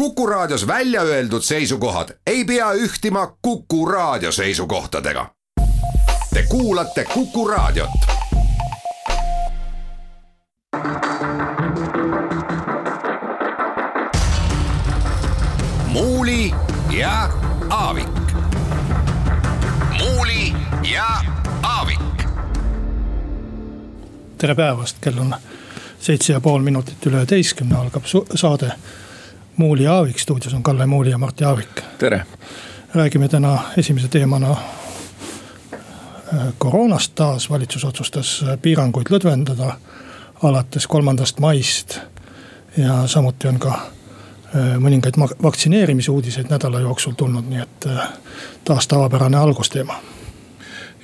Kuku Raadios välja öeldud seisukohad ei pea ühtima Kuku Raadio seisukohtadega. Te kuulate Kuku Raadiot. muuli ja Aavik. muuli ja Aavik. tere päevast, kell on seitse ja pool minutit üle üheteistkümne algab saade Muuli ja Aavik, stuudios on Kalle Muuli ja Martti Aavik. tere. räägime täna esimese teemana äh, koroonast taas, valitsus otsustas äh, piiranguid lõdvendada alates kolmandast maist. ja samuti on ka äh, mõningaid vaktsineerimise uudiseid nädala jooksul tulnud, nii et taas tavapärane algusteema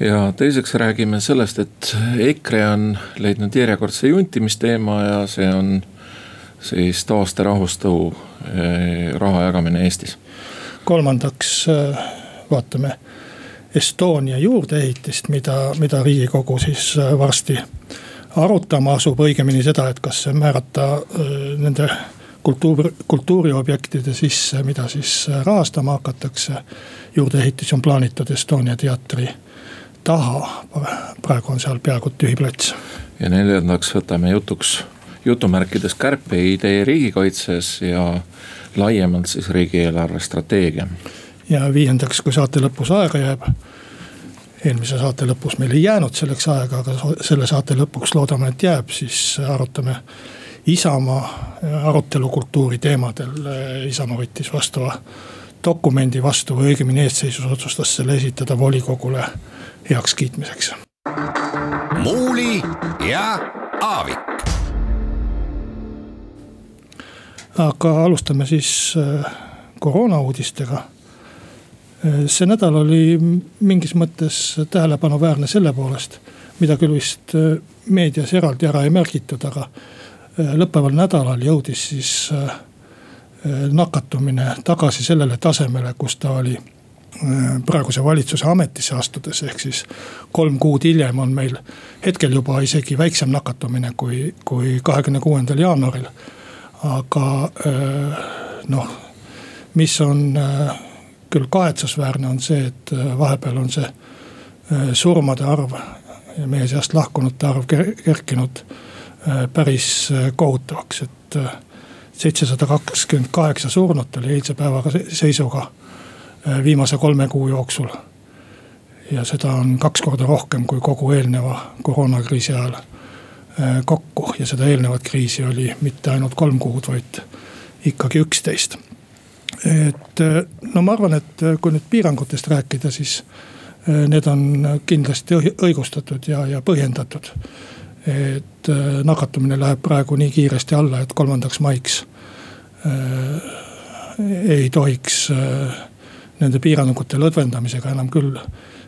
ja teiseks räägime sellest, et EKRE on leidnud järjekordse juntimisteema ja see on siis taasterahustu eh, raha jagamine Eestis. kolmandaks eh, vaatame Estonia juurdeehitist, mida, mida riigikogu siis eh, varsti arutama asub, õigemini seda, et kas määrata nende kultuur, kultuuriobjektide sisse, mida siis rahastama hakatakse. juurdeehitis on plaanitud Estonia teatri taha, praegu on seal peaaegu tühi plats. ja neljandaks võtame jutuks jutumärkides kärpeidee riigikaitses ja laiemalt siis riigieelarve strateegia. ja viiendaks, kui saate lõpus aega jääb. eelmise saate lõpus meil ei jäänud selleks aega, aga selle saate lõpuks loodame, et jääb, siis arutame Isamaa arutelukultuuri teemadel. Isamaa võttis vastava dokumendi vastu või õigemini eestseisus otsustas selle esitada volikogule heakskiitmiseks. muuli ja Aavik aga alustame siis äh, koroona uudistega. Äh, see nädal oli mingis mõttes tähelepanuväärne selle poolest, mida küll vist äh, meedias eraldi ära ei märgitud, aga lõppeval nädalal jõudis siis nakatumine tagasi sellele tasemele, kus ta oli praeguse valitsuse ametisse astudes, ehk siis kolm kuud hiljem on meil hetkel juba isegi väiksem nakatumine kui, kui kahekümne kuuendal jaanuaril aga äh, noh, mis on äh, küll kahetsusväärne, on see, et äh, vahepeal on see surmade arv ja meie seast lahkunute arv kerkinud päris kohutavaks, et seitsesada kakskümmend kaheksa surnut oli eilse päevaga seisuga viimase kolme kuu jooksul. ja seda on kaks korda rohkem kui kogu eelneva koroonakriisi ajal kokku ja seda eelnevat kriisi oli mitte ainult kolm kuud, vaid ikkagi üksteist. et äh, no ma arvan, et äh, kui nüüd piirangutest rääkida, siis need on kindlasti õigustatud ja, ja põhjendatud. et nakatumine läheb praegu nii kiiresti alla, et kolmandaks maiks äh, ei tohiks äh, nende piirangute lõdvendamisega enam küll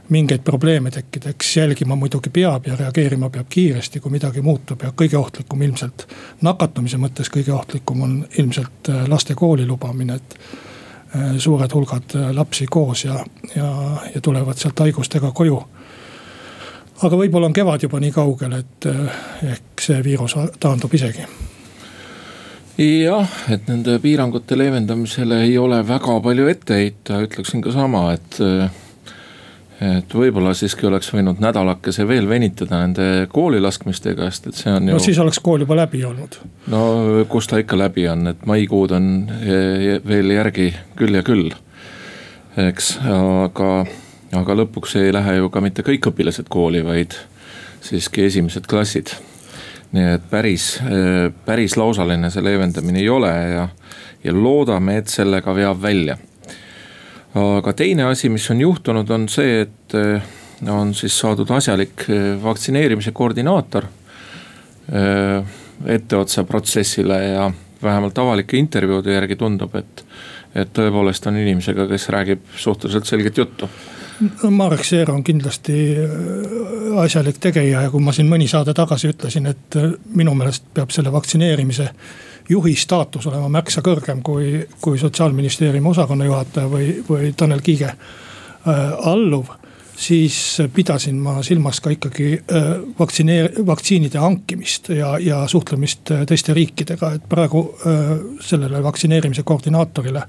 mingeid probleeme tekkida, eks jälgima muidugi peab ja reageerima peab kiiresti, kui midagi muutub ja kõige ohtlikum ilmselt. nakatumise mõttes kõige ohtlikum on ilmselt äh, laste kooli lubamine, et äh, suured hulgad äh, lapsi koos ja, ja, ja tulevad sealt haigustega koju. aga võib-olla on kevad juba nii kaugel, et ehk see viirus taandub isegi jah, et nende piirangute leevendamisele ei ole väga palju ette heita, ütleksin ka sama, et et võib-olla siiski oleks võinud nädalakese veel venitada nende kooli laskmistega, sest et see on ju. no siis oleks kool juba läbi olnud. no kus ta ikka läbi on, et maikuud on veel järgi küll ja küll. eks, aga, aga lõpuks ei lähe ju ka mitte kõik õpilased kooli, vaid siiski esimesed klassid. nii et päris, päris lausaline see leevendamine ei ole ja, ja loodame, et sellega veab välja aga teine asi, mis on juhtunud, on see, et eh, on siis saadud asjalik eh, vaktsineerimise koordinaator eh, etteotsa protsessile ja vähemalt avalike intervjuude järgi tundub, et, et tõepoolest on inimesega, kes räägib suhteliselt selget juttu Marek Seer on kindlasti asjalik tegija ja kui ma siin mõni saade tagasi ütlesin, et minu meelest peab selle vaktsineerimise juhi staatus olema märksa kõrgem kui, kui sotsiaalministeeriumi osakonna juhataja või, või Tanel Kiige äh, alluv. siis pidasin ma silmas ka ikkagi äh, vaktsineer-, vaktsiinide hankimist ja, ja suhtlemist äh, teiste riikidega, et praegu äh, sellele vaktsineerimise koordinaatorile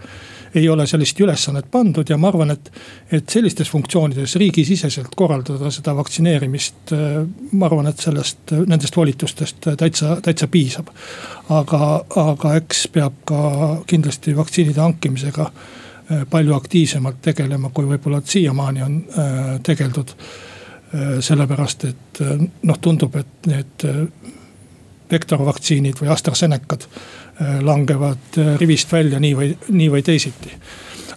ei ole sellist ülesannet pandud ja ma arvan, et, et sellistes funktsioonides riigisiseselt korraldada seda vaktsineerimist. ma arvan, et sellest, nendest volitustest täitsa, täitsa piisab. aga, aga eks peab ka kindlasti vaktsiinide hankimisega Äh, palju aktiivsemalt tegelema, kui võib-olla siiamaani on äh, tegeldud. Äh, sellepärast, et noh, tundub, et need vektorvaktsiinid või AstraZenecad langevad rivist välja nii või, nii või teisiti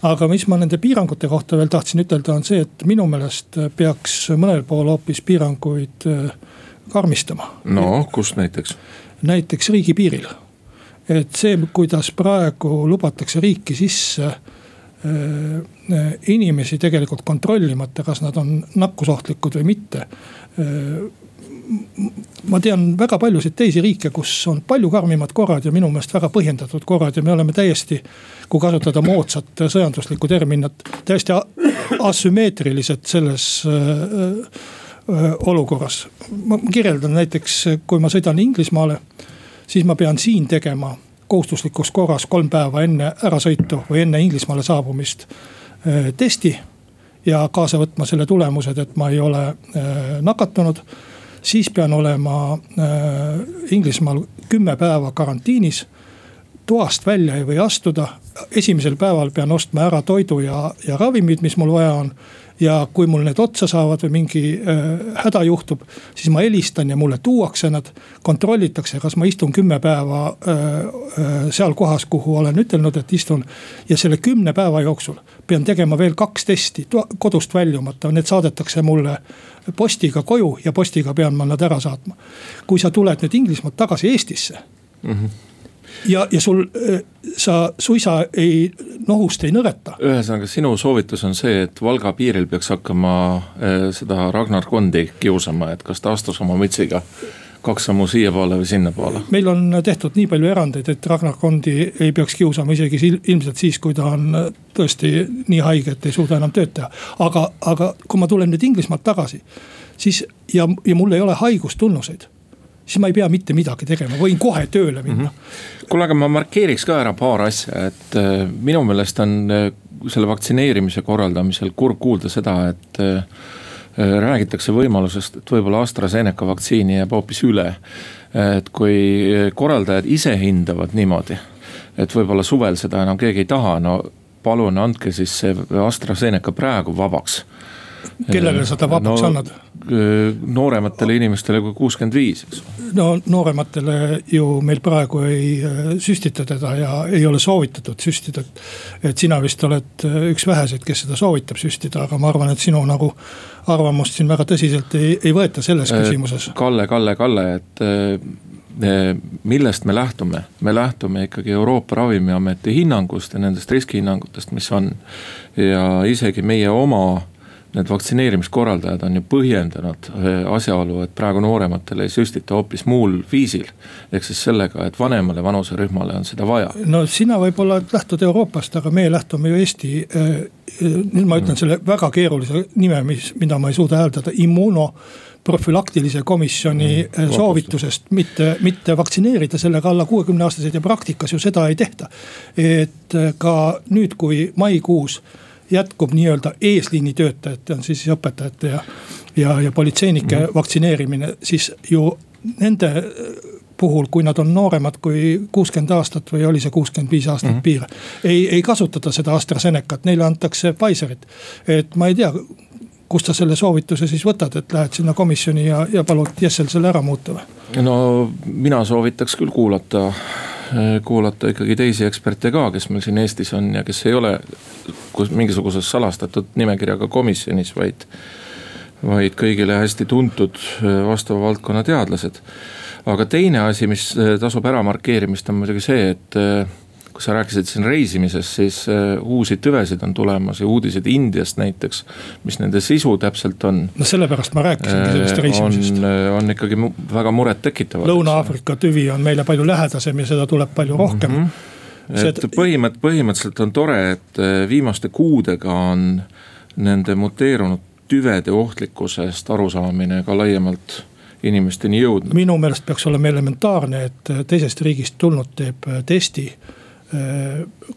aga mis ma nende piirangute kohta veel tahtsin ütelda, on see, et minu meelest peaks mõnel pool hoopis piiranguid karmistama. no kus näiteks? näiteks riigipiiril. et see, kuidas praegu lubatakse riiki sisse Äh, äh, inimesi tegelikult kontrollimata, kas nad on nakkusohtlikud või mitte äh, ma tean väga paljusid teisi riike, kus on palju karmimad korrad ja minu meelest väga põhjendatud korrad ja me oleme täiesti. kui kasutada moodsat sõjanduslikku terminit, täiesti asümmeetrilised selles olukorras. ma kirjeldan näiteks, kui ma sõidan Inglismaale, siis ma pean siin tegema kohustuslikus korras kolm päeva enne ärasõitu või enne Inglismaale saabumist äh, testi. ja kaasa võtma selle tulemused, et ma ei ole äh, nakatunud. Siis pean olema äh, Inglismaal kümme päeva karantiinis toast välja ei või astuda. esimesel päeval pean ostma ära toidu ja, ja ravimid, mis mul vaja on ja kui mul need otsa saavad või mingi äh, häda juhtub, siis ma helistan ja mulle tuuakse nad. kontrollitakse, kas ma istun kümme päeva äh, äh, seal kohas, kuhu olen ütelnud, et istun. ja selle kümne päeva jooksul pean tegema veel kaks testi kodust väljumata, need saadetakse mulle postiga koju ja postiga pean ma nad ära saatma. kui sa tuled nüüd Inglismaalt tagasi Eestisse mm. -hmm ja, ja sul, äh, sa suisa ei, nohust ei nõreta. ühesõnaga, sinu soovitus on see, et Valga piiril peaks hakkama äh, seda Ragnar Kondi kiusama, et kas ta astus oma mütsiga kaks sammu siiapoole või sinnapoole. meil on tehtud nii palju erandeid, et Ragnar Kondi ei peaks kiusama isegi ilmselt siis, kui ta on tõesti nii haige, et ei suuda enam tööd teha. aga, aga kui ma tulen nüüd Inglismaalt tagasi, siis ja, ja mul ei ole haigustunnuseid siis ma ei pea mitte midagi tegema, võin kohe tööle minna mm. -hmm. kuule, aga ma markeeriks ka ära paar asja, et äh, minu meelest on äh, selle vaktsineerimise korraldamisel kurb kuulda seda, et äh, räägitakse võimalusest, et võib-olla AstraZeneca vaktsiini jääb hoopis üle. et kui korraldajad ise hindavad niimoodi, et võib-olla suvel seda enam keegi ei taha, no palun andke siis see AstraZeneca praegu vabaks kellele sa ta vabaks no, annad? noorematele inimestele kui kuuskümmend viis, eks. no noorematele ju meil praegu ei äh, süstita teda ja ei ole soovitatud süstida. et sina vist oled äh, üks väheseid, kes seda soovitab süstida, aga ma arvan, et sinu nagu arvamust siin väga tõsiselt ei, ei võeta selles äh, küsimuses. Kalle, Kalle, Kalle, et millest me lähtume, me lähtume ikkagi Euroopa Ravimiameti hinnangust ja nendest riskihinnangutest, mis on. ja isegi meie oma need vaktsineerimiskorraldajad on ju põhjendanud eh, asjaolu, et praegu noorematele ei süstita hoopis muul viisil. ehk siis sellega, et vanemale vanuserühmale on seda vaja. no sina võib-olla lähtud Euroopast, aga meie lähtume ju Eesti äh,. nüüd ma ütlen mm. selle väga keerulise nime, mis, mida ma ei suuda hääldada, immuno profülaktilise komisjoni mm, soovitusest mitte, mitte vaktsineerida sellega alla kuuekümne aastaseid ja praktikas ju seda ei tehta. et ka nüüd, kui maikuus jätkub nii-öelda eesliini töötajate, on siis õpetajate ja, ja, ja politseinike mm -hmm. vaktsineerimine, siis ju nende puhul, kui nad on nooremad kui kuuskümmend aastat või oli see kuuskümmend viis aastat mm -hmm. piir. ei, ei kasutata seda AstraZenecat, neile antakse Pfizerit. et ma ei tea, kust sa selle soovituse siis võtad, et lähed sinna komisjoni ja, ja palud Jessel selle ära muuta või? no mina soovitaks küll kuulata Äh, kuulata ikkagi teisi eksperte ka, kes meil siin Eestis on ja kes ei ole mingisuguses salastatud nimekirjaga komisjonis, vaid. vaid kõigile hästi tuntud äh, vastava valdkonna teadlased. aga teine asi, mis äh, tasub ära markeerimist, on muidugi see, et kui sa rääkisid siin reisimisest, siis äh, uusi tüvesid on tulemas ja uudised Indiast näiteks, mis nende sisu täpselt on. no sellepärast ma rääkisingi äh, sellest reisimisest. on, äh, on ikkagi väga murettekitavad. Lõuna-Aafrika tüvi on meile palju lähedasem ja seda tuleb palju rohkem mm. -hmm et põhimõtt-, põhimõtteliselt on tore, et viimaste kuudega on nende muteerunud tüvede ohtlikkusest arusaamine ka laiemalt inimesteni jõudnud? minu meelest peaks olema elementaarne, et teisest riigist tulnud teeb testi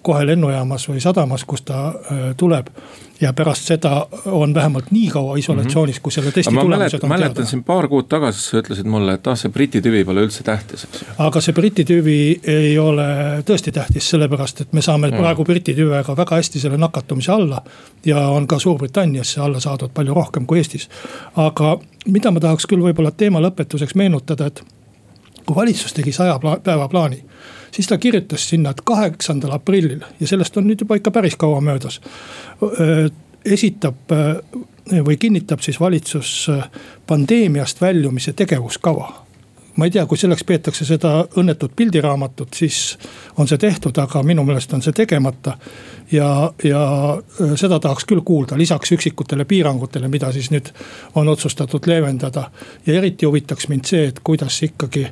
kohe lennujaamas või sadamas, kust ta tuleb ja pärast seda on vähemalt nii kaua isolatsioonis -hmm. kui selle testi tulemused on mäletan, teada. siin paar kuud tagasi sa ütlesid mulle, et ah, see Briti tüvi pole üldse tähtis, eks ju. aga see Briti tüvi ei ole tõesti tähtis, sellepärast et me saame mm. praegu Briti tüvega väga hästi selle nakatumise alla. ja on ka Suurbritannias see alla saadud palju rohkem kui Eestis. aga mida ma tahaks küll võib-olla teema lõpetuseks meenutada, et kui valitsus tegi saja päeva plaani siis ta kirjutas sinna, et kaheksandal aprillil ja sellest on nüüd juba ikka päris kaua möödas. esitab või kinnitab siis valitsus pandeemiast väljumise tegevuskava ma ei tea, kui selleks peetakse seda õnnetut pildiraamatut, siis on see tehtud, aga minu meelest on see tegemata. ja, ja seda tahaks küll kuulda, lisaks üksikutele piirangutele, mida siis nüüd on otsustatud leevendada. ja eriti huvitaks mind see, et kuidas ikkagi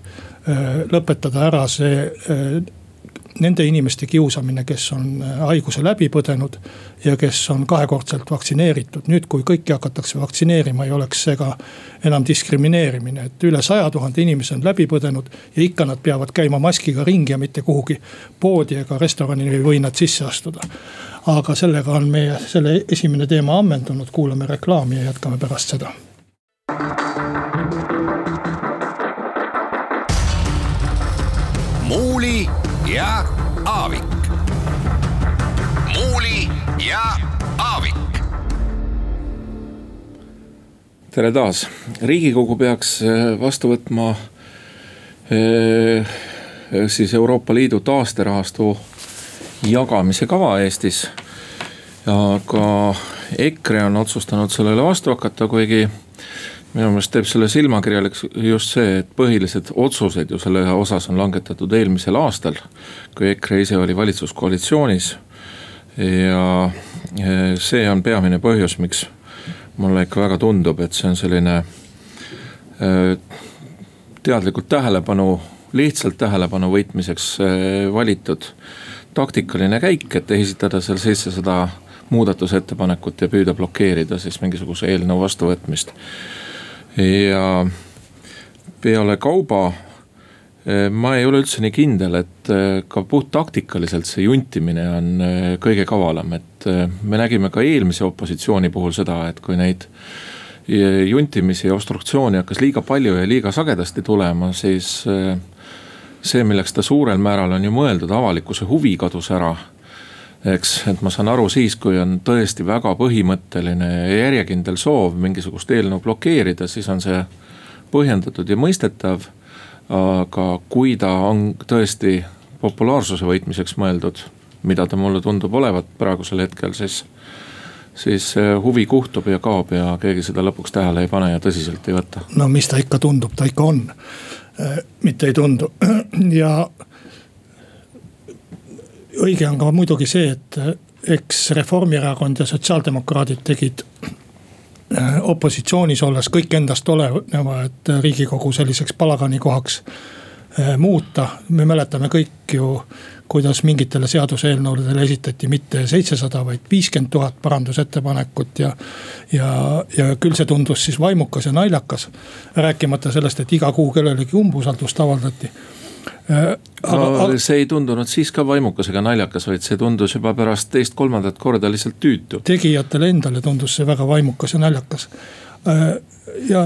lõpetada ära see nende inimeste kiusamine, kes on äh, haiguse läbi põdenud ja kes on kahekordselt vaktsineeritud. nüüd, kui kõiki hakatakse vaktsineerima, ei oleks see ka enam diskrimineerimine, et üle saja tuhande inimese on läbi põdenud. ja ikka nad peavad käima maskiga ringi ja mitte kuhugi poodi ega restorani ei või nad sisse astuda. aga sellega on meie selle esimene teema ammendunud, kuulame reklaami ja jätkame pärast seda tere taas, riigikogu peaks äh, vastu võtma äh, siis Euroopa Liidu taasterahastu jagamise kava Eestis. aga EKRE on otsustanud sellele vastu hakata, kuigi minu meelest teeb selle silmakirjalikuks just see, et põhilised otsused ju selle osas on langetatud eelmisel aastal. kui EKRE ise oli valitsuskoalitsioonis. ja see on peamine põhjus, miks mulle ikka väga tundub, et see on selline äh, teadlikult tähelepanu, lihtsalt tähelepanu võitmiseks äh, valitud taktikaline käik, et esitada seal seitsesada muudatusettepanekut ja püüda blokeerida siis mingisuguse eelnõu vastuvõtmist. Ja peale kauba eh, ma ei ole üldse nii kindel, et ka puhttaktikaliselt see juntimine on kõige kavalam, et me nägime ka eelmise opositsiooni puhul seda, et kui neid juntimisi ja obstruktsiooni hakkas liiga palju ja liiga sagedasti tulema, siis see, milleks ta suurel määral on ju mõeldud, avalikkuse huvi kadus ära eks, et ma saan aru siis, kui on tõesti väga põhimõtteline ja järjekindel soov mingisugust eelnõu blokeerida, siis on see põhjendatud ja mõistetav. aga kui ta on tõesti populaarsuse võitmiseks mõeldud, mida ta mulle tundub olevat praegusel hetkel, siis siis huvi kuhtub ja kaob ja keegi seda lõpuks tähele ei pane ja tõsiselt ei võta. no mis ta ikka tundub, ta ikka on, mitte ei tundu ja õige on ka muidugi see, et eh, eks Reformierakond ja sotsiaaldemokraadid tegid eh, opositsioonis olles kõik endast oleneva, et riigikogu selliseks palaganikohaks eh, muuta. me mäletame kõik ju, kuidas mingitele seaduseelnõudele esitati mitte seitsesada, vaid viiskümmend tuhat parandusettepanekut ja. ja, ja küll see tundus siis vaimukas ja naljakas. rääkimata sellest, et iga kuu kellelegi umbusaldust avaldati Äh, aga, no see ei tundunud siis ka vaimukas ega naljakas, vaid see tundus juba pärast teist-kolmandat korda lihtsalt tüütu. tegijatele endale tundus see väga vaimukas ja naljakas. Äh, ja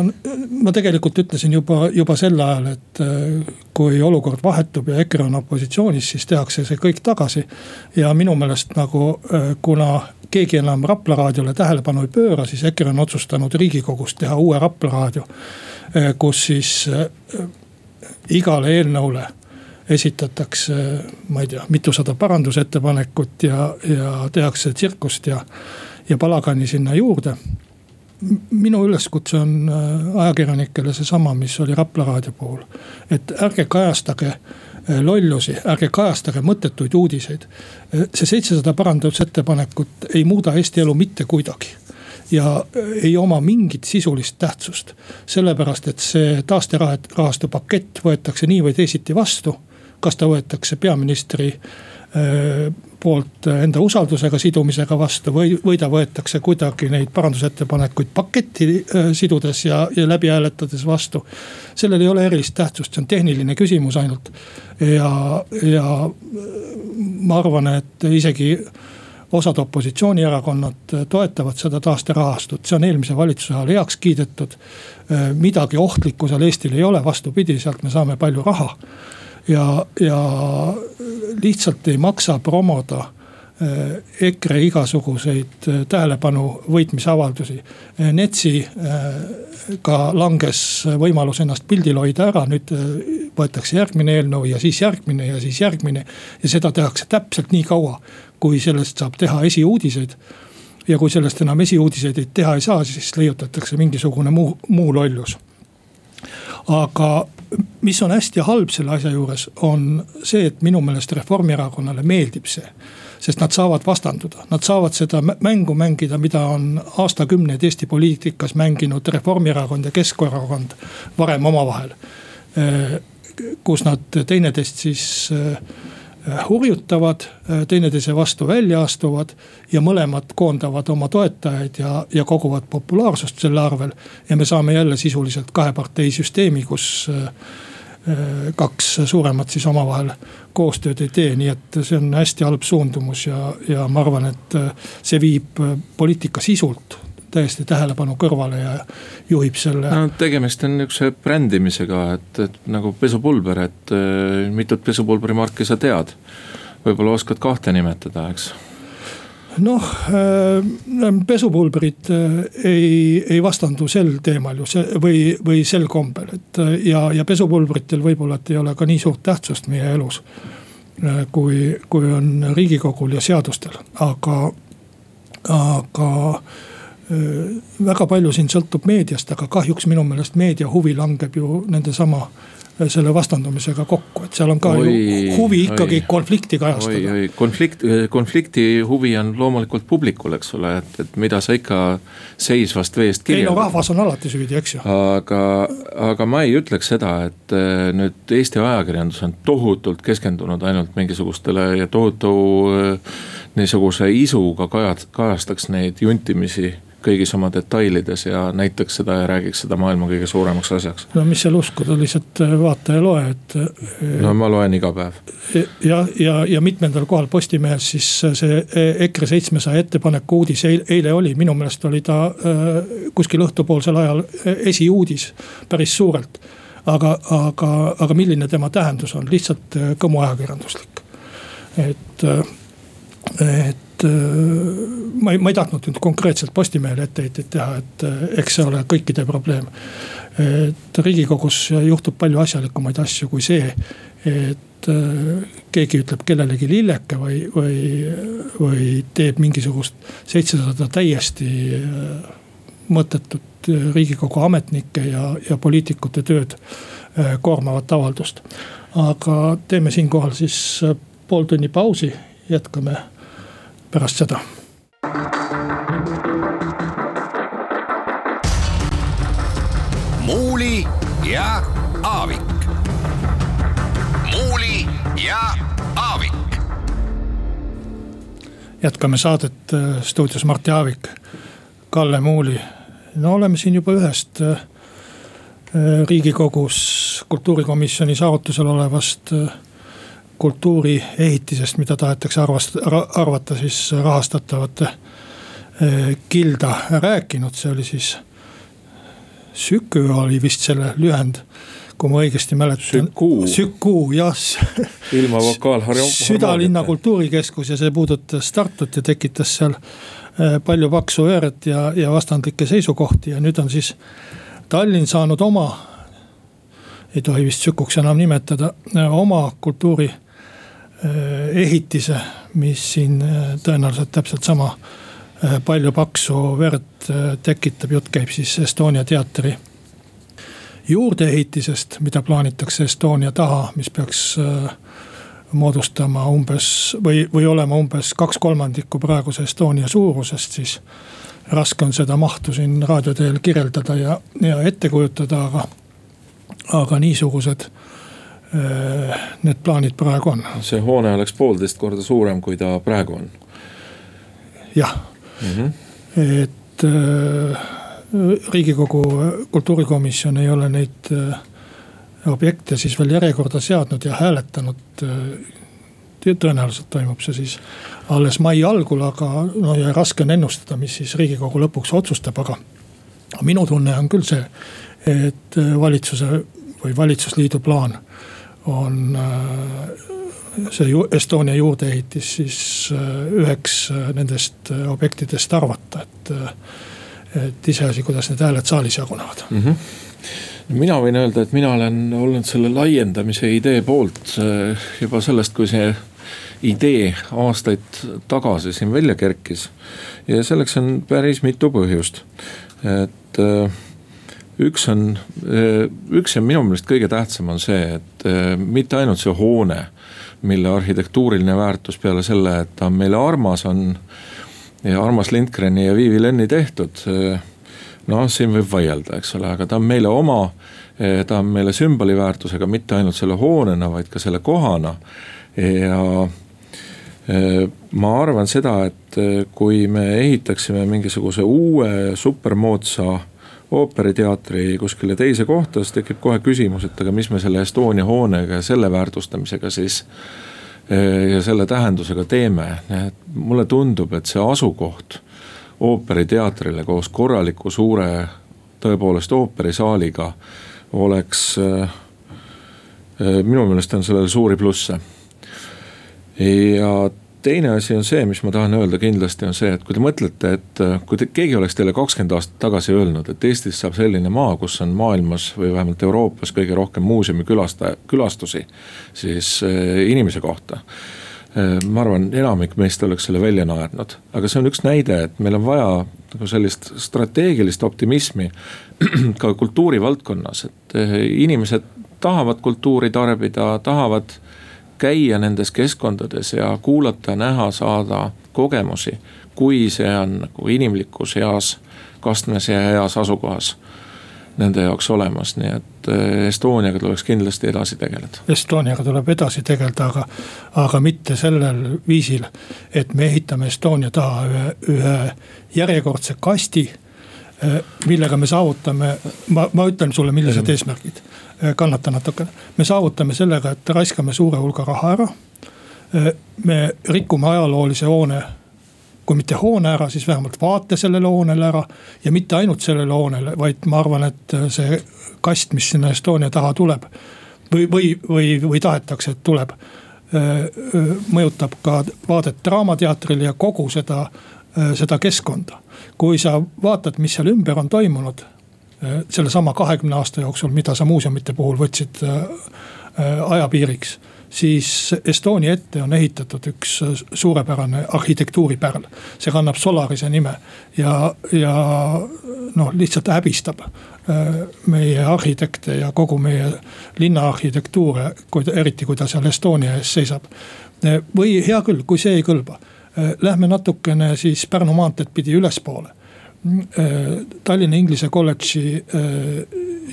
ma tegelikult ütlesin juba, juba sel ajal, et äh, kui olukord vahetub ja EKRE on opositsioonis, siis tehakse see kõik tagasi. ja minu meelest nagu kuna keegi enam Rapla raadiole tähelepanu ei pööra, siis EKRE on otsustanud riigikogus teha uue Rapla raadio. kus siis igale eelnõule esitatakse, ma ei tea, mitusada parandusettepanekut ja, ja tehakse tsirkust ja, ja palagani sinna juurde. Minu üleskutse on äh, ajakirjanikele seesama, mis oli Rapla raadio puhul. et ärge kajastage äh, lollusi, ärge kajastage mõttetuid uudiseid. Äh, see seitsesada parandusettepanekut ei muuda Eesti elu mitte kuidagi ja ei oma mingit sisulist tähtsust. sellepärast, et see taasterahastu pakett võetakse nii või teisiti vastu kas ta võetakse peaministri poolt enda usaldusega sidumisega vastu või, või ta võetakse kuidagi neid parandusettepanekuid paketti sidudes ja, ja läbi hääletades vastu. sellel ei ole erilist tähtsust, see on tehniline küsimus ainult. ja, ja ma arvan, et isegi osad opositsioonierakonnad toetavad seda taasterahastut, see on eelmise valitsuse ajal heaks kiidetud. midagi ohtlikku seal Eestil ei ole, vastupidi, sealt me saame palju raha ja, ja lihtsalt ei maksa promoda eh, EKRE igasuguseid eh, tähelepanu võitmisavaldusi. Eh, NETS-iga langes võimalus ennast pildil hoida ära, nüüd võetakse järgmine eelnõu ja siis järgmine ja siis järgmine. ja seda tehakse täpselt nii kaua, kui sellest saab teha esiuudiseid. ja kui sellest enam esiuudiseid teha ei saa, siis leiutatakse mingisugune muu, muu lollus. Aga mis on hästi halb selle asja juures, on see, et minu meelest Reformierakonnale meeldib see. sest nad saavad vastanduda, nad saavad seda mängu mängida, mida on aastakümneid Eesti poliitikas mänginud Reformierakond ja Keskerakond varem omavahel. kus nad teineteist siis hurjutavad, teineteise vastu välja astuvad ja mõlemad koondavad oma toetajaid ja, ja koguvad populaarsust selle arvel. ja me saame jälle sisuliselt kaheparteisüsteemi, kus kaks suuremat siis omavahel koostööd ei tee, nii et see on hästi halb suundumus ja, ja ma arvan, et see viib poliitika sisult täiesti tähelepanu kõrvale ja juhib selle. no tegemist on nihukese brändimisega, et, et nagu pesupulber, et äh, mitut pesupulberimarki sa tead. võib-olla oskad kahte nimetada, eks noh äh,, pesupulbrid äh, ei, ei vastandu sel teemal ju see või, või sel kombel, et ja, ja pesupulbritel võib-olla, et ei ole ka nii suurt tähtsust meie elus. Kui, kui on riigikogul ja seadustel, aga, aga väga palju siin sõltub meediast, aga kahjuks minu meelest meedia huvi langeb ju nendesama äh, selle vastandumisega kokku, et seal on ka oi, ju huvi ikkagi oi, konflikti kajastada. konflikt, konflikti huvi on loomulikult publikul, eks ole, et, et mida sa ikka seisvast veest kirjeldad. ei no rahvas on alati süüdi, eks ju. aga, aga ma ei ütleks seda, et äh, nüüd Eesti ajakirjandus on tohutult keskendunud ainult mingisugustele ja tohutu niisuguse isuga kajad, kajastaks neid juntimisi kõigis oma detailides ja näitaks seda ja räägiks seda maailma kõige suuremaks asjaks. no mis seal uskuda, lihtsalt äh, vaata ja loe, et. Äh, no ma loen iga päev. ja, ja, ja mitmendal kohal Postimehes siis see EKRE seitsmesaja ettepaneku uudis eile oli, minu meelest oli ta äh, kuskil õhtupoolsel ajal esiuudis päris suurelt. aga, aga, aga milline tema tähendus on, lihtsalt kõmuajakirjanduslik, et, et äh, ma ei, ma ei tahtnud nüüd konkreetselt Postimehele etteheiteid teha, et äh, eks see ole kõikide probleem. et riigikogus juhtub palju asjalikumaid asju kui see, et äh, keegi ütleb kellelegi lilleke või, või, või teeb mingisugust seitsesada täiesti mõttetut riigikogu ametnike ja, ja poliitikute tööd koormavat avaldust. aga teeme siinkohal siis pool tunni pausi, jätkame pärast seda. muuli ja Aavik. muuli ja Aavik. jätkame saadet äh, stuudios Martti Aavik, Kalle Muuli. no oleme siin juba ühest äh, riigikogus kultuurikomisjonis arutusel olevast äh, kultuuriehitisest, mida tahetakse arvast, arvata siis rahastatavate eh, kilda rääkinud, see oli siis. Sükü oli vist selle lühend, kui ma õigesti mäletan. Sükuu, jah. ilma vokaalharja-. südalinna kultuurikeskus ja see puudutas Tartut ja tekitas seal eh, palju paksu verd ja, ja vastandlikke seisukohti ja nüüd on siis Tallinn saanud oma ei tohi vist Sükuks enam nimetada, eh, oma kultuuri ehitise, mis siin äh, tõenäoliselt täpselt sama äh, palju paksu verd tekitab, jutt käib siis Estonia teatri juurdeehitisest, mida plaanitakse Estonia taha, mis peaks moodustama umbes või, või olema umbes kaks kolmandikku praeguse Estonia suurusest, siis. raske on seda mahtu siin raadio teel kirjeldada ja, ja ette kujutada, aga, aga niisugused need plaanid praegu on. see hoone oleks poolteist korda suurem, kui ta praegu on. jah mm, -hmm. et äh, riigikogu kultuurikomisjon ei ole neid äh, objekte siis veel järjekorda seadnud ja hääletanud äh, tõenäoliselt toimub see siis alles mai algul, aga no ja raske on ennustada, mis siis riigikogu lõpuks otsustab, aga. minu tunne on küll see, et valitsuse või valitsusliidu plaan on äh, see Estonia juurdeehitis siis äh, üheks äh, nendest objektidest arvata, et. et iseasi, kuidas need hääled saalis jagunevad mm. -hmm mina võin öelda, et mina olen olnud selle laiendamise idee poolt juba sellest, kui see idee aastaid tagasi siin välja kerkis. ja selleks on päris mitu põhjust, et üks on, üks ja minu meelest kõige tähtsam on see, et mitte ainult see hoone, mille arhitektuuriline väärtus peale selle, et ta on meile armas, on ja armas Lindgreni ja Viivi Lenni tehtud. noh, siin võib vaielda, eks ole, aga ta on meile oma, ta on meile sümboli väärtusega mitte ainult selle hoonena, vaid ka selle kohana ja ma arvan seda, et kui me ehitaksime mingisuguse uue supermoodsa ooperiteatri kuskile teise kohta, siis tekib kohe küsimus, et aga mis me selle Estonia hoonega ja selle väärtustamisega siis. Äh, ja selle tähendusega teeme, et mulle tundub, et see asukoht ooperiteatrile koos korraliku suure tõepoolest ooperisaaliga oleks. minu meelest on sellel suuri plusse ja teine asi on see, mis ma tahan öelda kindlasti on see, et kui te mõtlete, et äh, kui te, keegi oleks teile kakskümmend aastat tagasi öelnud, et Eestist saab selline maa, kus on maailmas või vähemalt Euroopas kõige rohkem muuseumi külastaja, külastusi, siis äh, inimese kohta äh, ma arvan, enamik meist oleks selle välja naernud, aga see on üks näide, et meil on vaja nagu sellist strateegilist optimismi ka kultuurivaldkonnas, et inimesed tahavad kultuuri tarbida, tahavad käia nendes keskkondades ja kuulata, näha, saada kogemusi. kui see on nagu inimlikus heas kastmes ja heas asukohas nende jaoks olemas, nii et eh, Estoniaga tuleks kindlasti edasi tegeleda. Estoniaga tuleb edasi tegeleda, aga, aga mitte sellel viisil, et me ehitame Estonia taha ühe, ühe järjekordse kasti eh, millega me saavutame, ma, ma ütlen sulle, millised eesmärgid. Äh, kannata natukene. me saavutame sellega, et raiskame suure hulga raha ära. Äh, me rikume ajaloolise hoone, kui mitte hoone ära, siis vähemalt vaate sellele hoonele ära. ja mitte ainult sellele hoonele, vaid ma arvan, et äh, see kast, mis sinna Estonia taha tuleb. või, või, või, või tahetakse, et tuleb. mõjutab ka vaadet Draamateatrile ja kogu seda, seda keskkonda. kui sa vaatad, mis seal ümber on toimunud sellesama kahekümne aasta jooksul, mida sa muuseumite puhul võtsid äh, äh, ajapiiriks siis Estonia ette on ehitatud üks suurepärane arhitektuuripärl. see kannab Solarise nime ja, ja noh, lihtsalt häbistab meie arhitekte ja kogu meie linna arhitektuure, eriti kui ta seal Estonia ees seisab. või hea küll, kui see ei kõlba, lähme natukene siis Pärnu maanteed pidi ülespoole Äh, Tallinna Inglise kolledži äh,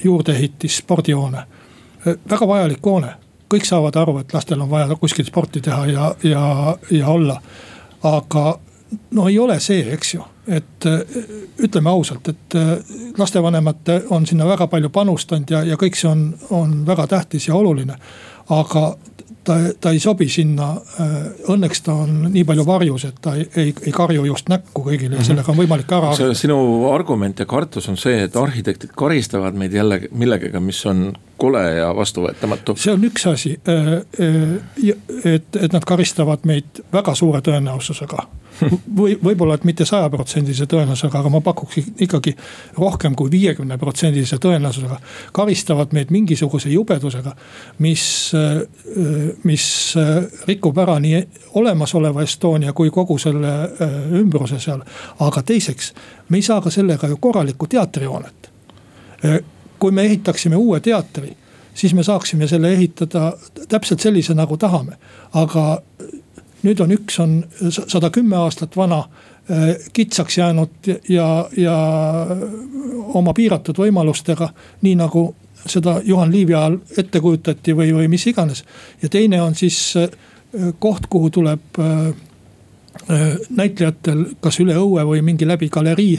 juurdeehitis spordihoone. Äh, väga vajalik hoone, kõik saavad aru, et lastel on vaja kuskil sporti teha ja, ja, ja olla. aga no ei ole see, eks ju, et ütleme ausalt, et lastevanemad on sinna väga palju panustanud ja, ja kõik see on, on väga tähtis ja oluline. aga ta, ta ei sobi sinna. Äh, õnneks ta on nii palju varjus, et ta ei, ei, ei karju just näkku kõigile ja mhm. sellega on võimalik ära. sinu argument ja kartus on see, et arhitektid karistavad meid jälle millegagi, mis on kole ja vastuvõetamatu. see on üks asi, äh, äh, et, et nad karistavad meid väga suure tõenäosusega või võib-olla, et mitte sajaprotsendilise tõenäosusega, aga ma pakuks ikkagi rohkem kui viiekümne protsendilise tõenäosusega. karistavad meid mingisuguse jubedusega, mis, mis rikub ära nii olemasoleva Estonia kui kogu selle ümbruse seal. aga teiseks, me ei saa ka sellega ju korralikku teatrihoonet. Kui me ehitaksime uue teatri siis me saaksime selle ehitada täpselt sellise, nagu tahame. aga nüüd on üks on sada kümme aastat vana äh, kitsaks jäänud ja, ja oma piiratud võimalustega, nii nagu seda Juhan Liivi ajal ette kujutati või, või mis iganes. ja teine on siis koht, kuhu tuleb Äh, näitlejatel kas üle õue või mingi läbi galerii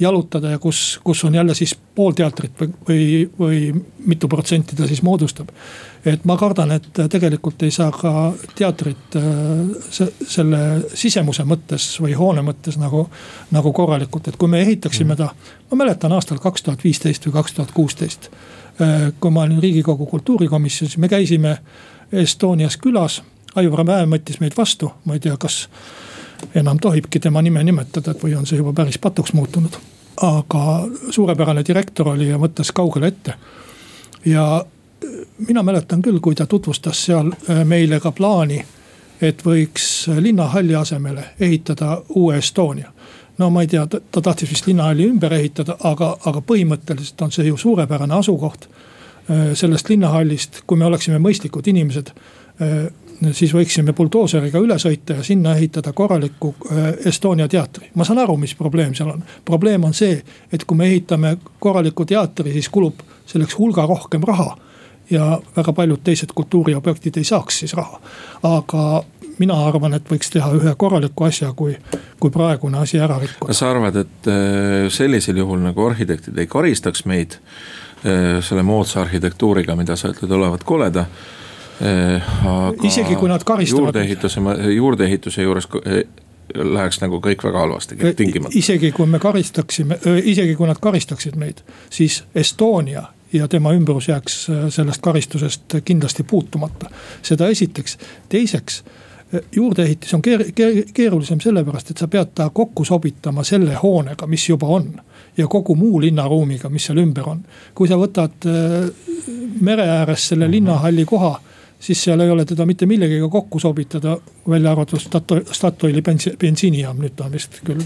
jalutada ja kus, kus on jälle siis pool teatrit või, või, või mitu protsenti ta siis moodustab. et ma kardan, et tegelikult ei saa ka teatrit äh, selle sisemuse mõttes või hoone mõttes nagu, nagu korralikult, et kui me ehitaksime ta. ma mäletan aastal kaks tuhat viisteist või kaks tuhat kuusteist, äh, kui ma olin riigikogu kultuurikomisjonis, me käisime Estonias külas. Aivar Mäe võttis meid vastu, ma ei tea, kas enam tohibki tema nime nimetada, et või on see juba päris patuks muutunud. aga suurepärane direktor oli ja mõtles kaugele ette. ja mina mäletan küll, kui ta tutvustas seal äh, meile ka plaani, et võiks linnahalli asemele ehitada uue Estonia no ma ei tea, ta tahtis vist linnahalli ümber ehitada, aga, aga põhimõtteliselt on see ju suurepärane asukoht. Äh, sellest linnahallist, kui me oleksime mõistlikud inimesed, siis võiksime buldooseriga üle sõita ja sinna ehitada korraliku äh, Estonia teatri. ma saan aru, mis probleem seal on. probleem on see, et kui me ehitame korraliku teatri, siis kulub selleks hulga rohkem raha. ja väga paljud teised kultuuriobjektid ei saaks siis raha. aga mina arvan, et võiks teha ühe korraliku asja, kui, kui praegune asi ära rikkuda. kas sa arvad, et äh, sellisel juhul nagu arhitektid ei karistaks meid äh, selle moodsa arhitektuuriga, mida sa ütled olevat koleda aga isegi kui nad karistavad. juurdeehituse, juurdeehituse juures äh, läheks nagu kõik väga halvasti, äh, tingimata. isegi kui me karistaksime, isegi kui nad karistaksid meid, siis Estonia ja tema ümbrus jääks sellest karistusest kindlasti puutumata. seda esiteks, teiseks juurdeehitis on keer, keer, keerulisem sellepärast, et sa pead ta kokku sobitama selle hoonega, mis juba on. ja kogu muu linnaruumiga, mis seal ümber on. kui sa võtad mere ääres selle mhm. linnahalli koha siis seal ei ole teda mitte millegagi kokku sobitada, välja arvatud Statoili bensiinijaam, nüüd ta on vist küll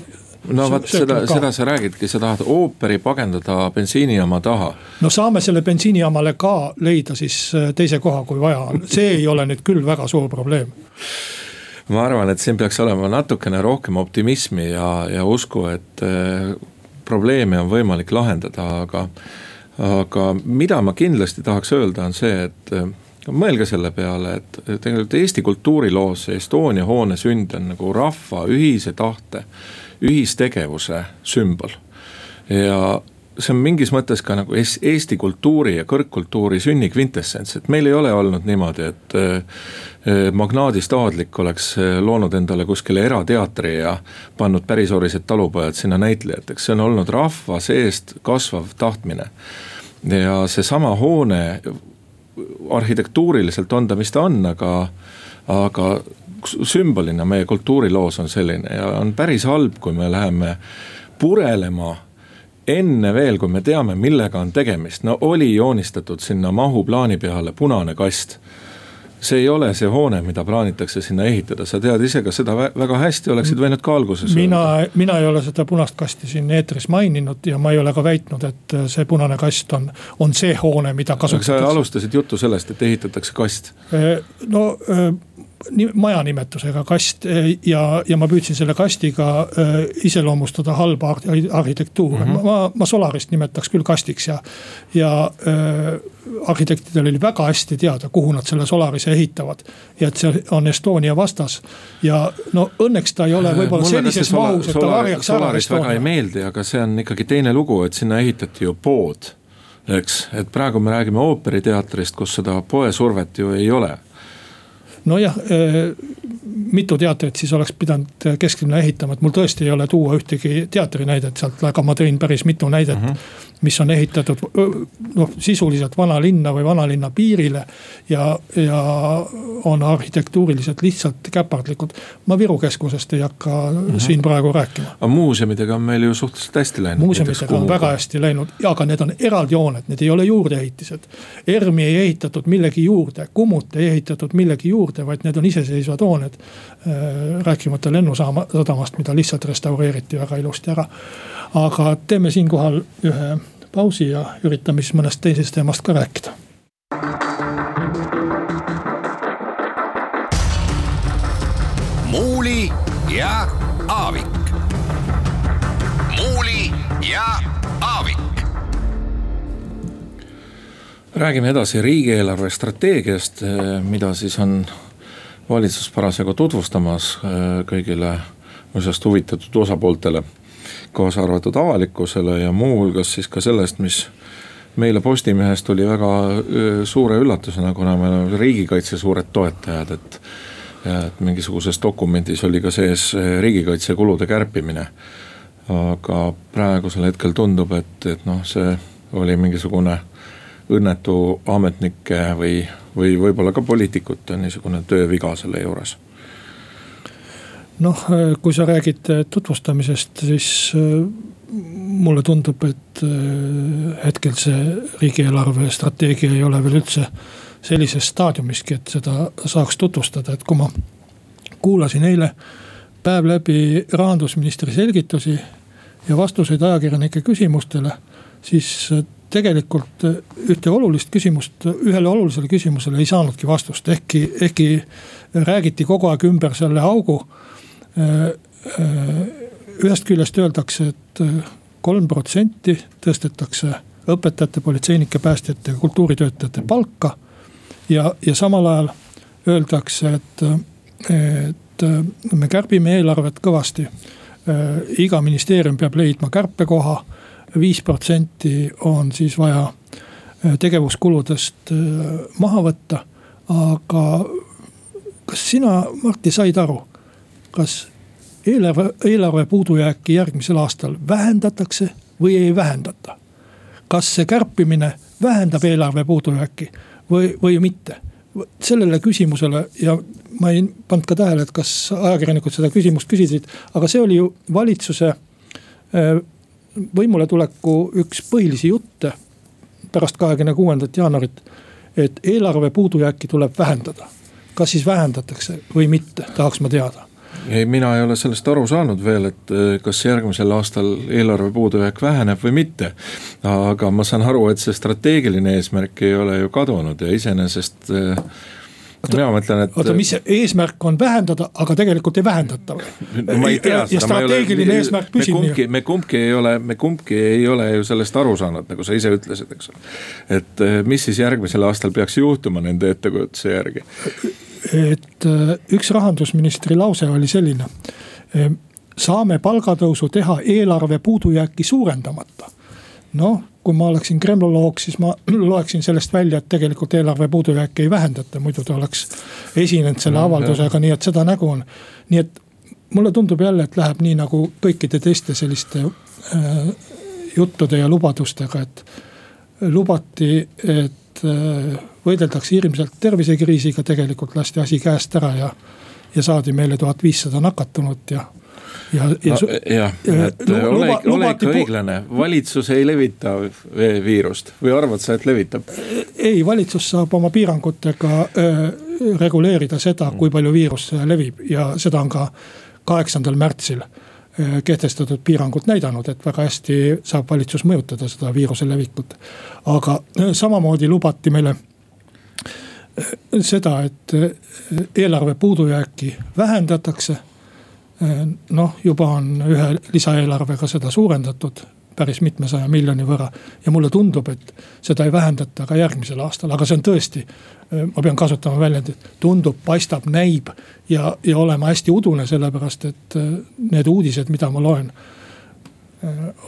no vot seda, seda sa räägidki, sa tahad ooperi pagendada bensiinijaama taha. no saame selle bensiinijaamale ka leida siis äh, teise koha, kui vaja on, see ei ole nüüd küll väga suur probleem. ma arvan, et siin peaks olema natukene rohkem optimismi ja, ja usku, et äh, probleeme on võimalik lahendada, aga. aga mida ma kindlasti tahaks öelda, on see, et äh, mõelge selle peale, et tegelikult Eesti kultuuriloos see Estonia hoone sünd on nagu rahva ühise tahte, ühistegevuse sümbol. ja see on mingis mõttes ka nagu Eesti kultuuri ja kõrgkultuuri sünni kvintessents, et meil ei ole olnud niimoodi, et äh, magnaadist aadlik oleks äh, loonud endale kuskile erateatri ja pannud pärisorised talupojad sinna näitlejateks, see on olnud rahva seest kasvav tahtmine. ja seesama hoone arhitektuuriliselt on ta, mis ta on, aga, aga sümbolina meie kultuuriloos on selline ja on päris halb, kui me läheme purelema enne veel, kui me teame, millega on tegemist, no oli joonistatud sinna mahuplaani peale punane kast see ei ole see hoone, mida plaanitakse sinna ehitada, sa tead ise ka seda väga hästi, oleksid võinud ka alguses mina, mina ei ole seda punast kasti siin eetris maininud ja ma ei ole ka väitnud, et see punane kast on, on see hoone, mida kasutatakse. sa alustasid juttu sellest, et ehitatakse kast. no maja nimetusega kast eh, ja, ja ma püüdsin selle kastiga äh, iseloomustada halba arhitektuuri mm. -hmm. ma, ma Solarist nimetaks küll kastiks ja, ja äh, arhitektidel oli väga hästi teada, kuhu nad selle Solarise ehitavad. ja et see on Estonia vastas ja no õnneks ta ei ole võib-olla sellises mahus, et ta varjaks ära Solaris Estonia. väga ei meeldi, aga see on ikkagi teine lugu, et sinna ehitati ju pood eks, et praegu me räägime ooperiteatrist, kus seda poesurvet ju ei ole nojah, äh, mitu teatrit siis oleks pidanud kesklinna ehitama, et mul tõesti ei ole tuua ühtegi teatrinäidet sealt, aga ma tõin päris mitu näidet mm. -hmm mis on ehitatud noh, sisuliselt vanalinna või vanalinna piirile. ja, ja on arhitektuuriliselt lihtsalt käpardlikud. ma Viru keskusest ei hakka mm -hmm. siin praegu rääkima. aga muuseumidega on meil ju suhteliselt hästi läinud. muuseumidega on väga hästi läinud, aga need on eraldjooned, need ei ole juurdeehitised. ERM-i ei ehitatud millegi juurde, Kummut ei ehitatud millegi juurde, vaid need on iseseisvad hooned. Äh, rääkimata lennusadamast, mida lihtsalt restaureeriti väga ilusti ära. aga teeme siinkohal ühe pausi ja üritame siis mõnest teisest teemast ka rääkida. muuli ja räägime edasi riigieelarve strateegiast, mida siis on valitsus parasjagu tutvustamas kõigile asjast huvitatud osapooltele. kaasa arvatud avalikkusele ja muuhulgas siis ka sellest, mis meile Postimehes tuli väga suure üllatusena, kuna me oleme riigikaitse suured toetajad, et. et mingisuguses dokumendis oli ka sees riigikaitsekulude kärpimine. aga praegusel hetkel tundub, et, et noh, see oli mingisugune õnnetu ametnike või, või võib-olla ka poliitikute niisugune tööviga selle juures? Noh, kui sa räägid tutvustamisest, siis mulle tundub, et äh, hetkel see riigieelarve strateegia ei ole veel üldse sellises staadiumiski, et seda saaks tutvustada, et kui ma kuulasin eile päev läbi rahandusministri selgitusi ja vastuseid ajakirjanike küsimustele, siis äh, tegelikult ühte olulist küsimust, ühele olulisele küsimusele ei saanudki vastust, ehkki, ehkki räägiti kogu aeg ümber selle augu äh, ühest küljest öeldakse, et äh, kolm protsenti tõstetakse õpetajate, politseinike, päästjate ja kultuuritöötajate palka. ja, ja samal ajal öeldakse, et, et me kärbime eelarvet kõvasti. Iga ministeerium peab leidma kärpekoha, viis protsenti on siis vaja tegevuskuludest maha võtta. aga kas sina, Martti, said aru, kas eelarve, eelarve puudujääki järgmisel aastal vähendatakse või ei vähendata. kas see kärpimine vähendab eelarve puudujääki või, või mitte? sellele küsimusele ja ma ei pannud ka tähele, et kas ajakirjanikud seda küsimust küsisid, aga see oli ju valitsuse äh, võimuletuleku üks põhilisi jutte pärast kahekümne kuuendat jaanuarit. et eelarve puudujääki tuleb vähendada. kas siis vähendatakse või mitte, tahaks ma teada ei, mina ei ole sellest aru saanud veel, et äh, kas järgmisel aastal eelarve puudujääk väheneb või mitte. aga ma saan aru, et see strateegiline eesmärk ei ole ju kadunud ja iseenesest äh, mina mõtlen, et. oota, mis eesmärk on vähendada, aga tegelikult ei vähendata või? ma ei tea seda. ja strateegiline eesmärk püsib nii. me kumbki ei ole, me kumbki ei ole ju sellest aru saanud, nagu sa ise ütlesid, eks ole. et äh, mis siis järgmisel aastal peaks juhtuma nende ettekujutuse järgi? et äh, üks rahandusministri lause oli selline. Äh, saame palgatõusu teha eelarve puudujääki suurendamata. noh, kui ma oleksin kremloloog, siis ma loeksin sellest välja, et tegelikult eelarve puudujääki ei vähendata, muidu ta oleks esinenud selle mm, avaldusega, nii et seda nägu on. nii et mulle tundub jälle, et läheb nii nagu kõikide teiste selliste äh, juttude ja lubadustega, et lubati, et äh, võideldakse hirmsalt tervisekriisiga, tegelikult lasti asi käest ära ja, ja saadi meile tuhat viissada nakatunut ja ja, ja no,. jah, et ole, ole ikka õiglane, valitsus ei levita viirust või arvad sa, et levitab? ei, valitsus saab oma piirangutega äh, reguleerida seda, kui palju viirus levib ja seda on ka kaheksandal märtsil kehtestatud piirangud näidanud, et väga hästi saab valitsus mõjutada seda viiruse levikut. aga samamoodi lubati meile seda, et eh, eelarve puudujääki vähendatakse. Eh, noh, juba on ühe lisaeelarvega seda suurendatud päris mitmesaja miljoni võrra. ja mulle tundub, et seda ei vähendata ka järgmisel aastal, aga see on tõesti, eh, ma pean kasutama väljendit, tundub, paistab, näib ja, ja olema hästi udune, sellepärast et need uudised, mida ma loen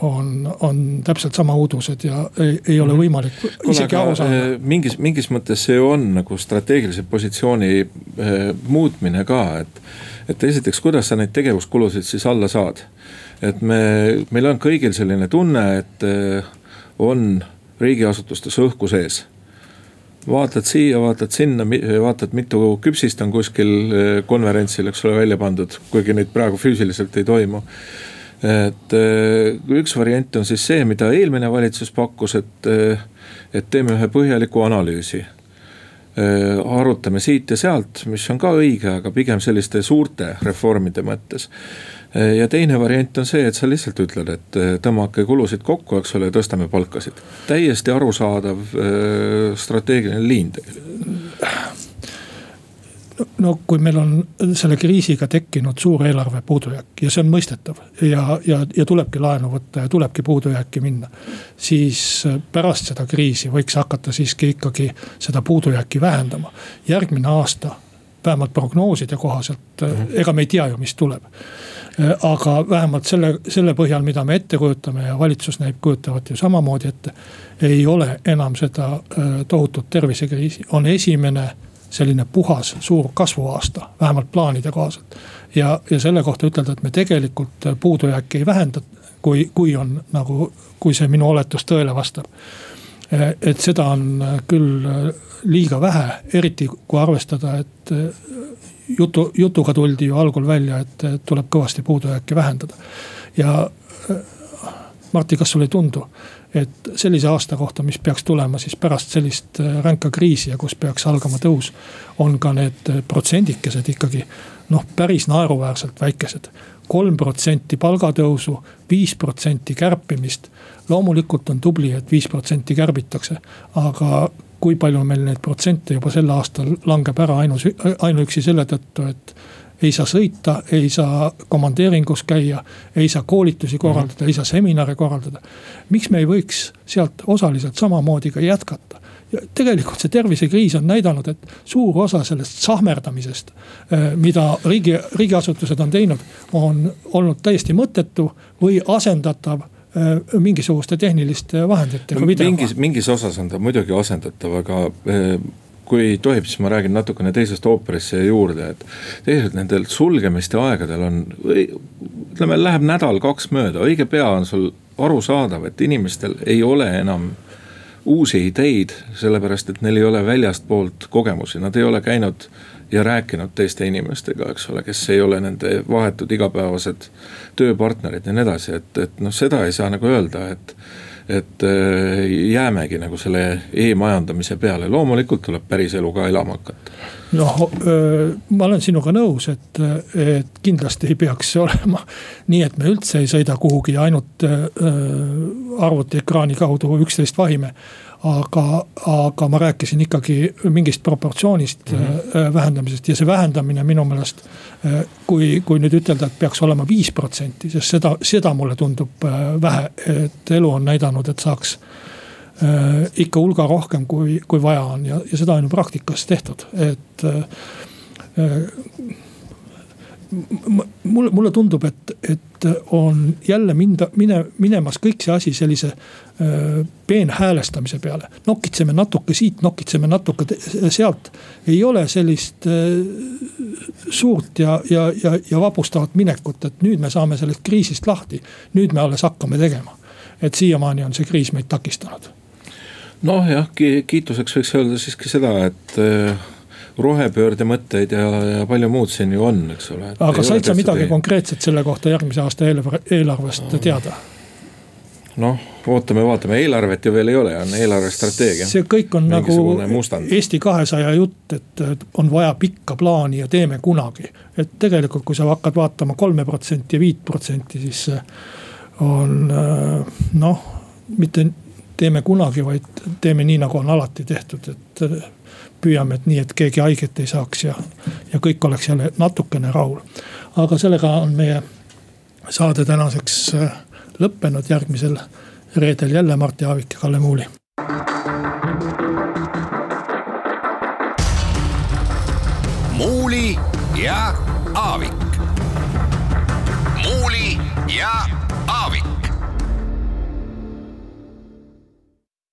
on, on täpselt sama udused ja ei, ei ole mhm. võimalik Kule, isegi aru saada. Eh, mingis, mingis mõttes see on nagu strateegilise positsiooni eh, muutmine ka, et. Et esiteks, kuidas sa neid tegevuskulusid siis alla saad. et me, meil on kõigil selline tunne, et eh, on riigiasutustes õhku sees vaatad siia, vaatad sinna, vaatad mitu küpsist on kuskil eh, konverentsil, eks ole, välja pandud, kuigi neid praegu füüsiliselt ei toimu et eh, üks variant on siis see, mida eelmine valitsus pakkus, et, et teeme ühe põhjaliku analüüsi. Arutame siit ja sealt, mis on ka õige, aga pigem selliste suurte reformide mõttes. ja teine variant on see, et sa lihtsalt ütled, et tõmmake kulusid kokku, eks ole, tõstame palkasid. täiesti arusaadav strateegiline liin tegelikult no kui meil on selle kriisiga tekkinud suur eelarve puudujääk ja see on mõistetav ja, ja, ja tulebki laenu võtta ja tulebki puudujääki minna. siis pärast seda kriisi võiks hakata siiski ikkagi seda puudujääki vähendama. järgmine aasta, vähemalt prognooside kohaselt mm, -hmm. ega me ei tea ju, mis tuleb aga vähemalt selle, selle põhjal, mida me ette kujutame ja valitsus näib kujutavat ju samamoodi ette. ei ole enam seda tohutut tervisekriisi, on esimene selline puhas suur kasvuaasta, vähemalt plaanide kohaselt. ja, ja selle kohta ütelda, et me tegelikult puudujääki ei vähenda, kui, kui on nagu, kui see minu oletus tõele vastab. et seda on küll liiga vähe, eriti kui arvestada, et jutu, jutuga tuldi ju algul välja, et tuleb kõvasti puudujääki vähendada. ja Martti, kas sulle ei tundu, et sellise aasta kohta, mis peaks tulema siis pärast sellist äh, ränka kriisi ja kus peaks algama tõus. on ka need äh, protsendikesed ikkagi noh, päris naeruväärselt väikesed. kolm protsenti palgatõusu, viis protsenti kärpimist. loomulikult on tubli, et viis protsenti kärbitakse, aga kui palju meil neid protsente juba sel aastal langeb ära ainus, ainuüksi selle tõttu, et ei saa sõita, ei saa komandeeringus käia, ei saa koolitusi korraldada mm, -hmm. ei saa seminare korraldada. miks me ei võiks sealt osaliselt samamoodi ka jätkata? ja tegelikult see tervisekriis on näidanud, et suur osa sellest sahmerdamisest, eh, mida riigi, riigiasutused on teinud, on olnud täiesti mõttetu või asendatav eh, mingisuguste tehniliste vahenditega. mingis, mingis osas on ta muidugi asendatav, aga eh, kui tohib, siis ma räägin natukene teisest ooperist siia juurde, et tegelikult nendel sulgemiste aegadel on, ütleme, läheb nädal-kaks mööda, õige pea on sul arusaadav, et inimestel ei ole enam uusi ideid, sellepärast et neil ei ole väljastpoolt kogemusi, nad ei ole käinud ja rääkinud teiste inimestega, eks ole, kes ei ole nende vahetud igapäevased tööpartnerid ja nii edasi, et, et noh, seda ei saa nagu öelda, et et äh, jäämegi nagu selle e-majandamise peale, loomulikult tuleb päriselu ka elama hakata. noh, ma olen sinuga nõus, et, et kindlasti ei peaks see olema nii, et me üldse ei sõida kuhugi ja ainult arvutiekraani kaudu üksteist vahime aga, aga ma rääkisin ikkagi mingist proportsioonist mm -hmm. vähendamisest ja see vähendamine minu meelest. Äh, kui, kui nüüd ütelda, et peaks olema viis protsenti, sest seda, seda mulle tundub äh, vähe, et elu on näidanud, et saaks ikka hulga rohkem, kui, kui vaja on ja, ja seda on ju praktikas tehtud, et mulle, mulle tundub, et, et on jälle minda, mine, minemas kõik see asi sellise äh, peenhäälestamise peale. nokitseme natuke siit, nokitseme natuke sealt. ei ole sellist äh, suurt ja, ja, ja, ja vapustavat minekut, et nüüd me saame sellest kriisist lahti. nüüd me alles hakkame tegema. et siiamaani on see kriis meid takistanud. noh jah, kiituseks võiks öelda siiski seda, et rohepöörde mõtteid ja, ja palju muud siin ju on, eks ole. aga said sa midagi ei... konkreetset selle kohta järgmise aasta eelarve, eelarvest no. teada? noh, ootame, vaatame, eelarvet ju veel ei ole, on eelarvestrateegia. see kõik on nagu mustand. Eesti kahesaja jutt, et on vaja pikka plaani ja teeme kunagi. et tegelikult, kui sa hakkad vaatama kolme protsenti ja viit protsenti, siis on noh, mitte teeme kunagi, vaid teeme nii, nagu on alati tehtud, et püüame, et nii, et keegi haiget ei saaks ja, ja kõik oleks jälle natukene rahul. aga sellega on meie saade tänaseks äh, lõppenud, järgmisel reedel jälle Mart Jaavik ja Kalle Muuli.